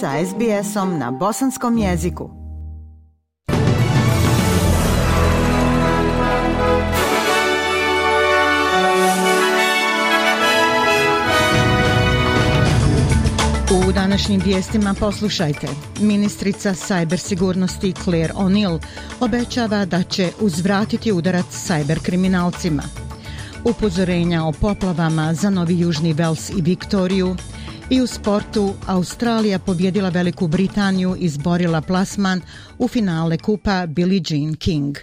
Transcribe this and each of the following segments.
sa SBS-om na bosanskom jeziku. U današnjim vijestima poslušajte. Ministrica sajber sigurnosti Claire O'Neill obećava da će uzvratiti udarac sajber kriminalcima. Upozorenja o poplavama za Novi Južni Vels i Viktoriju – I u sportu Australija pobjedila Veliku Britaniju i izborila plasman u finale kupa Billie Jean King.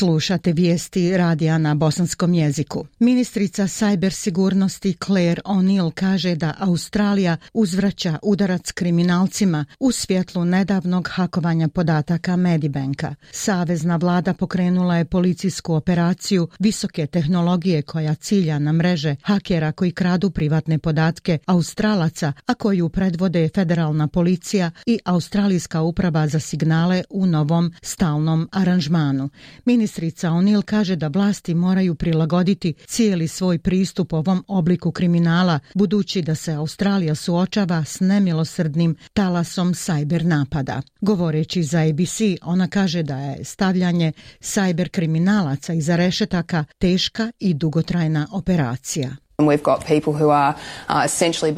Slušate vijesti radija na bosanskom jeziku. Ministrica sajber sigurnosti Claire O'Neill kaže da Australija uzvraća udarac kriminalcima u svjetlu nedavnog hakovanja podataka Medibanka. Savezna vlada pokrenula je policijsku operaciju visoke tehnologije koja cilja na mreže hakera koji kradu privatne podatke Australaca, a koju predvode federalna policija i Australijska uprava za signale u novom stalnom aranžmanu. Ministrica O'Neill kaže da vlasti moraju prilagoditi cijeli svoj pristup ovom obliku kriminala, budući da se Australija suočava s nemilosrdnim talasom sajber napada. Govoreći za ABC, ona kaže da je stavljanje sajber kriminalaca iza rešetaka teška i dugotrajna operacija. Uh,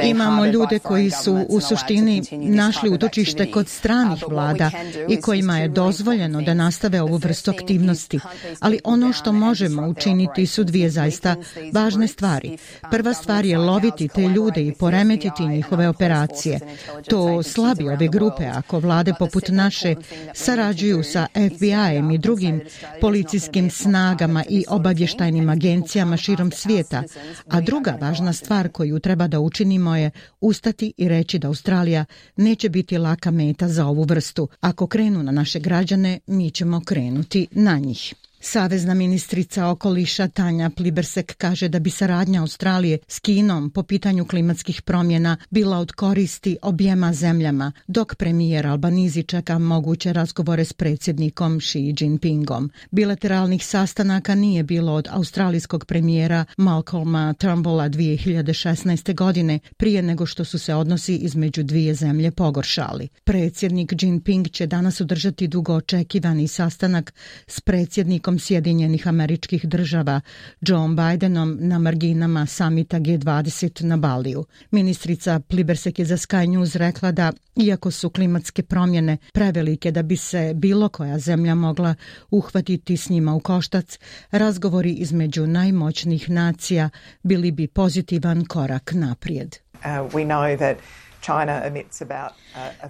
Imamo ljude koji su u suštini našli utočište kod stranih vlada i kojima je dozvoljeno da nastave ovu vrstu aktivnosti. Ali ono što možemo učiniti su dvije zaista važne stvari. Prva stvar je loviti te ljude i poremetiti njihove operacije. To slabi ove grupe ako vlade poput naše sarađuju sa FBI-em i drugim policijskim snagama i obavještajnim agencijama širom svijeta, a Druga važna stvar koju treba da učinimo je ustati i reći da Australija neće biti laka meta za ovu vrstu. Ako krenu na naše građane, mi ćemo krenuti na njih. Savezna ministrica okoliša Tanja Plibersek kaže da bi saradnja Australije s Kinom po pitanju klimatskih promjena bila od koristi objema zemljama, dok premijer Albanizi čeka moguće razgovore s predsjednikom Xi Jinpingom. Bilateralnih sastanaka nije bilo od australijskog premijera Malcolma Turnbulla 2016. godine, prije nego što su se odnosi između dvije zemlje pogoršali. Predsjednik Jinping će danas održati dugo očekivani sastanak s predsjednikom predsjednikom Sjedinjenih američkih država John Bidenom na marginama samita G20 na Baliju. Ministrica Plibersek je za Sky News rekla da, iako su klimatske promjene prevelike da bi se bilo koja zemlja mogla uhvatiti s njima u koštac, razgovori između najmoćnijih nacija bili bi pozitivan korak naprijed. Uh, we know that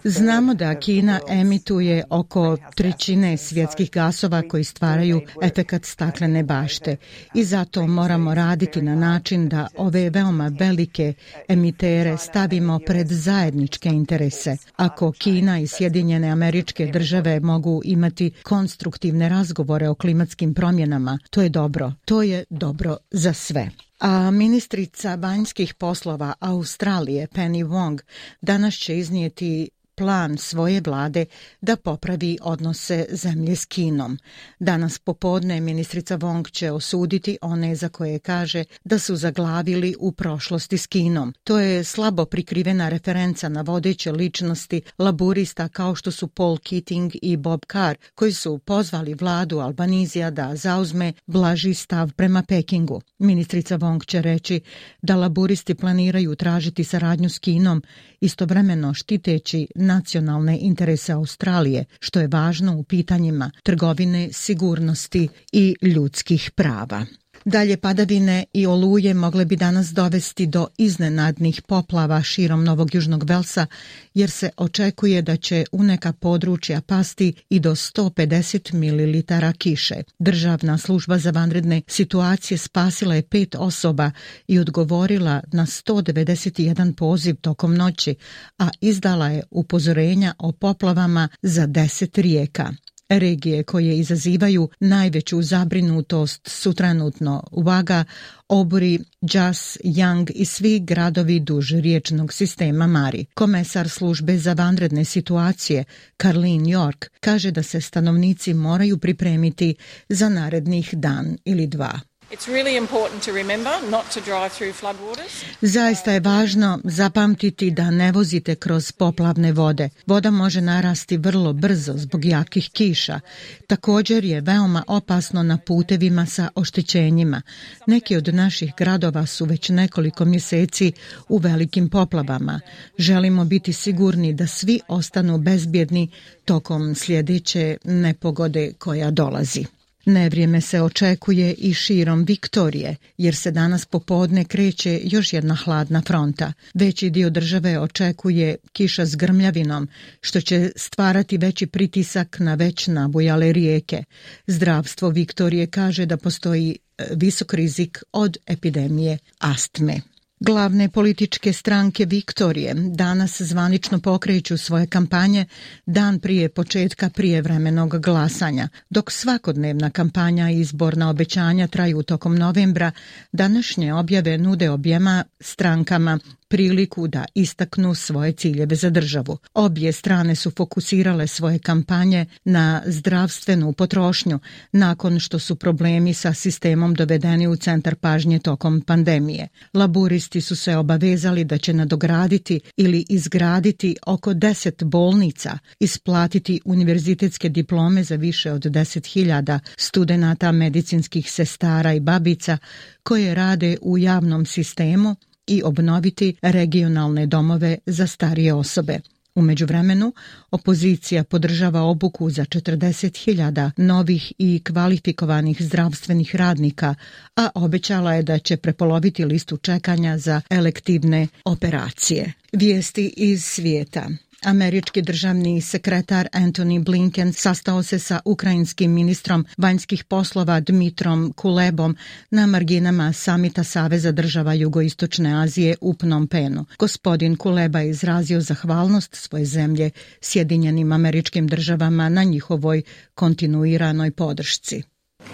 Znamo da Kina emituje oko trećine svjetskih gasova koji stvaraju efekat staklene bašte i zato moramo raditi na način da ove veoma velike emitere stavimo pred zajedničke interese. Ako Kina i Sjedinjene američke države mogu imati konstruktivne razgovore o klimatskim promjenama, to je dobro. To je dobro za sve. A ministrica banjskih poslova Australije Penny Wong danas će iznijeti plan svoje vlade da popravi odnose zemlje s Kinom. Danas popodne ministrica Wong će osuditi one za koje kaže da su zaglavili u prošlosti s Kinom. To je slabo prikrivena referenca na vodeće ličnosti laburista kao što su Paul Keating i Bob Carr, koji su pozvali vladu Albanizija da zauzme blaži stav prema Pekingu. Ministrica Wong će reći da laburisti planiraju tražiti saradnju s Kinom, istovremeno štiteći nacionalne interese Australije, što je važno u pitanjima trgovine, sigurnosti i ljudskih prava. Dalje padavine i oluje mogle bi danas dovesti do iznenadnih poplava širom Novog Južnog Velsa, jer se očekuje da će u neka područja pasti i do 150 ml kiše. Državna služba za vanredne situacije spasila je pet osoba i odgovorila na 191 poziv tokom noći, a izdala je upozorenja o poplavama za 10 rijeka. Regije koje izazivaju najveću zabrinutost su trenutno Uaga, Oburi, Džas, Yang i svi gradovi duž riječnog sistema Mari. Komesar službe za vanredne situacije, Karlin York, kaže da se stanovnici moraju pripremiti za narednih dan ili dva. It's really important to remember not to drive through floodwaters. Zaista je važno zapamtiti da ne vozite kroz poplavne vode. Voda može narasti vrlo brzo zbog jakih kiša. Također je veoma opasno na putevima sa oštećenjima. Neki od naših gradova su već nekoliko mjeseci u velikim poplavama. Želimo biti sigurni da svi ostanu bezbjedni tokom sljedeće nepogode koja dolazi. Nevrijeme se očekuje i širom Viktorije, jer se danas popodne kreće još jedna hladna fronta. Veći dio države očekuje kiša s grmljavinom, što će stvarati veći pritisak na već nabujale rijeke. Zdravstvo Viktorije kaže da postoji e, visok rizik od epidemije astme. Glavne političke stranke Viktorije danas zvanično pokreću svoje kampanje dan prije početka prijevremenog glasanja. Dok svakodnevna kampanja i izborna obećanja traju tokom novembra, današnje objave nude objema strankama priliku da istaknu svoje ciljeve za državu. Obje strane su fokusirale svoje kampanje na zdravstvenu potrošnju nakon što su problemi sa sistemom dovedeni u centar pažnje tokom pandemije. Laburisti su se obavezali da će nadograditi ili izgraditi oko 10 bolnica, isplatiti univerzitetske diplome za više od 10.000 studenata medicinskih sestara i babica koje rade u javnom sistemu i obnoviti regionalne domove za starije osobe. U međuvremenu, opozicija podržava obuku za 40.000 novih i kvalifikovanih zdravstvenih radnika, a obećala je da će prepoloviti listu čekanja za elektivne operacije. Vijesti iz svijeta. Američki državni sekretar Anthony Blinken sastao se sa ukrajinskim ministrom vanjskih poslova Dmitrom Kulebom na marginama samita Saveza država Jugoistočne Azije u Phnom Penhu. Gospodin Kuleba je izrazio zahvalnost svoje zemlje Sjedinjenim američkim državama na njihovoj kontinuiranoj podršci.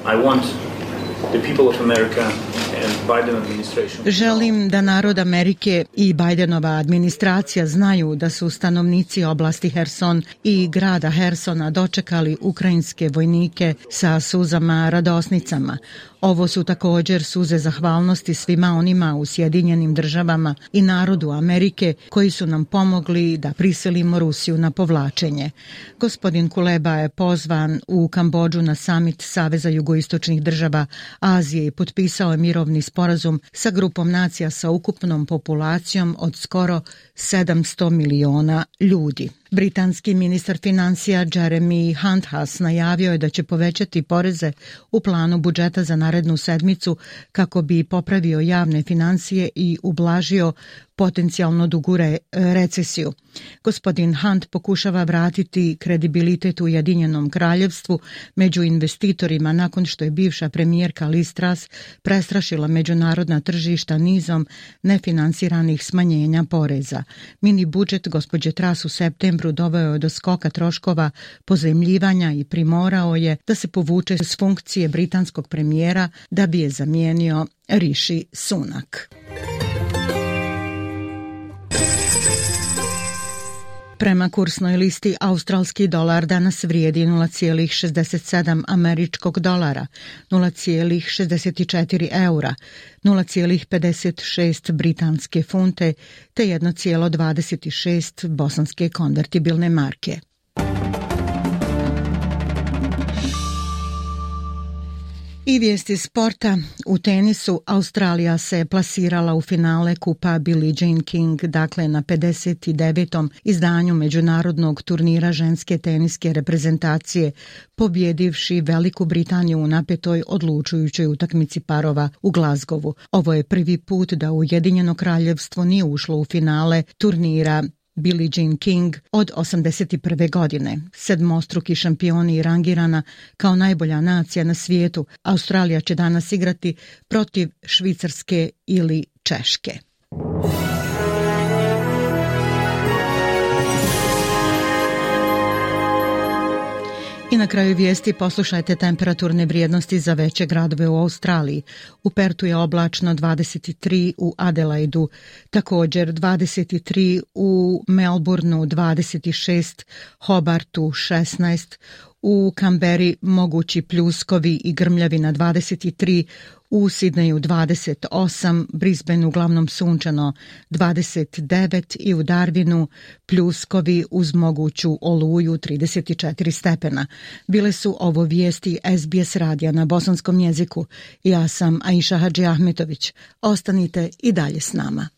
I want the people of America Želim da narod Amerike i Bidenova administracija znaju da su stanovnici oblasti Herson i grada Hersona dočekali ukrajinske vojnike sa suzama radosnicama. Ovo su također suze zahvalnosti svima onima u Sjedinjenim državama i narodu Amerike koji su nam pomogli da priselimo Rusiju na povlačenje. Gospodin Kuleba je pozvan u Kambođu na samit Saveza jugoistočnih država Azije i potpisao je mirovni sporazum sa grupom nacija sa ukupnom populacijom od skoro 700 miliona ljudi. Britanski ministar financija Jeremy Hunt Hunthas najavio je da će povećati poreze u planu budžeta za narednu sedmicu kako bi popravio javne financije i ublažio potencijalno dugu re, e, recesiju. Gospodin Hunt pokušava vratiti kredibilitet u Jedinjenom kraljevstvu među investitorima nakon što je bivša premijerka Liz Truss prestrašila međunarodna tržišta nizom nefinansiranih smanjenja poreza. Mini budžet gospođe Truss u septembru doveo je do skoka troškova pozemljivanja i primorao je da se povuče s funkcije britanskog premijera da bi je zamijenio Rishi Sunak. Prema kursnoj listi, australski dolar danas vrijedi 0,67 američkog dolara, 0,64 eura, 0,56 britanske funte te 1,26 bosanske konvertibilne marke. I vijesti sporta. U tenisu Australija se plasirala u finale kupa Billie Jean King, dakle na 59. izdanju međunarodnog turnira ženske teniske reprezentacije, pobjedivši Veliku Britaniju u napetoj odlučujućoj utakmici parova u Glazgovu. Ovo je prvi put da Ujedinjeno kraljevstvo nije ušlo u finale turnira Billie Jean King od 81. godine. Sedmostruki šampioni i rangirana kao najbolja nacija na svijetu, Australija će danas igrati protiv Švicarske ili Češke. Na kraju vijesti poslušajte temperaturne vrijednosti za veće gradove u Australiji. U Pertu je oblačno 23 u Adelaidu, također 23 u Melbourneu, 26 Hobartu, 16 U Kamberi mogući pljuskovi i grmljavi na 23, u Sidneju 28, Brisbane uglavnom sunčano 29 i u Darwinu pljuskovi uz moguću oluju 34 stepena. Bile su ovo vijesti SBS radija na bosanskom jeziku. Ja sam Aisha Hadži Ahmetović. Ostanite i dalje s nama.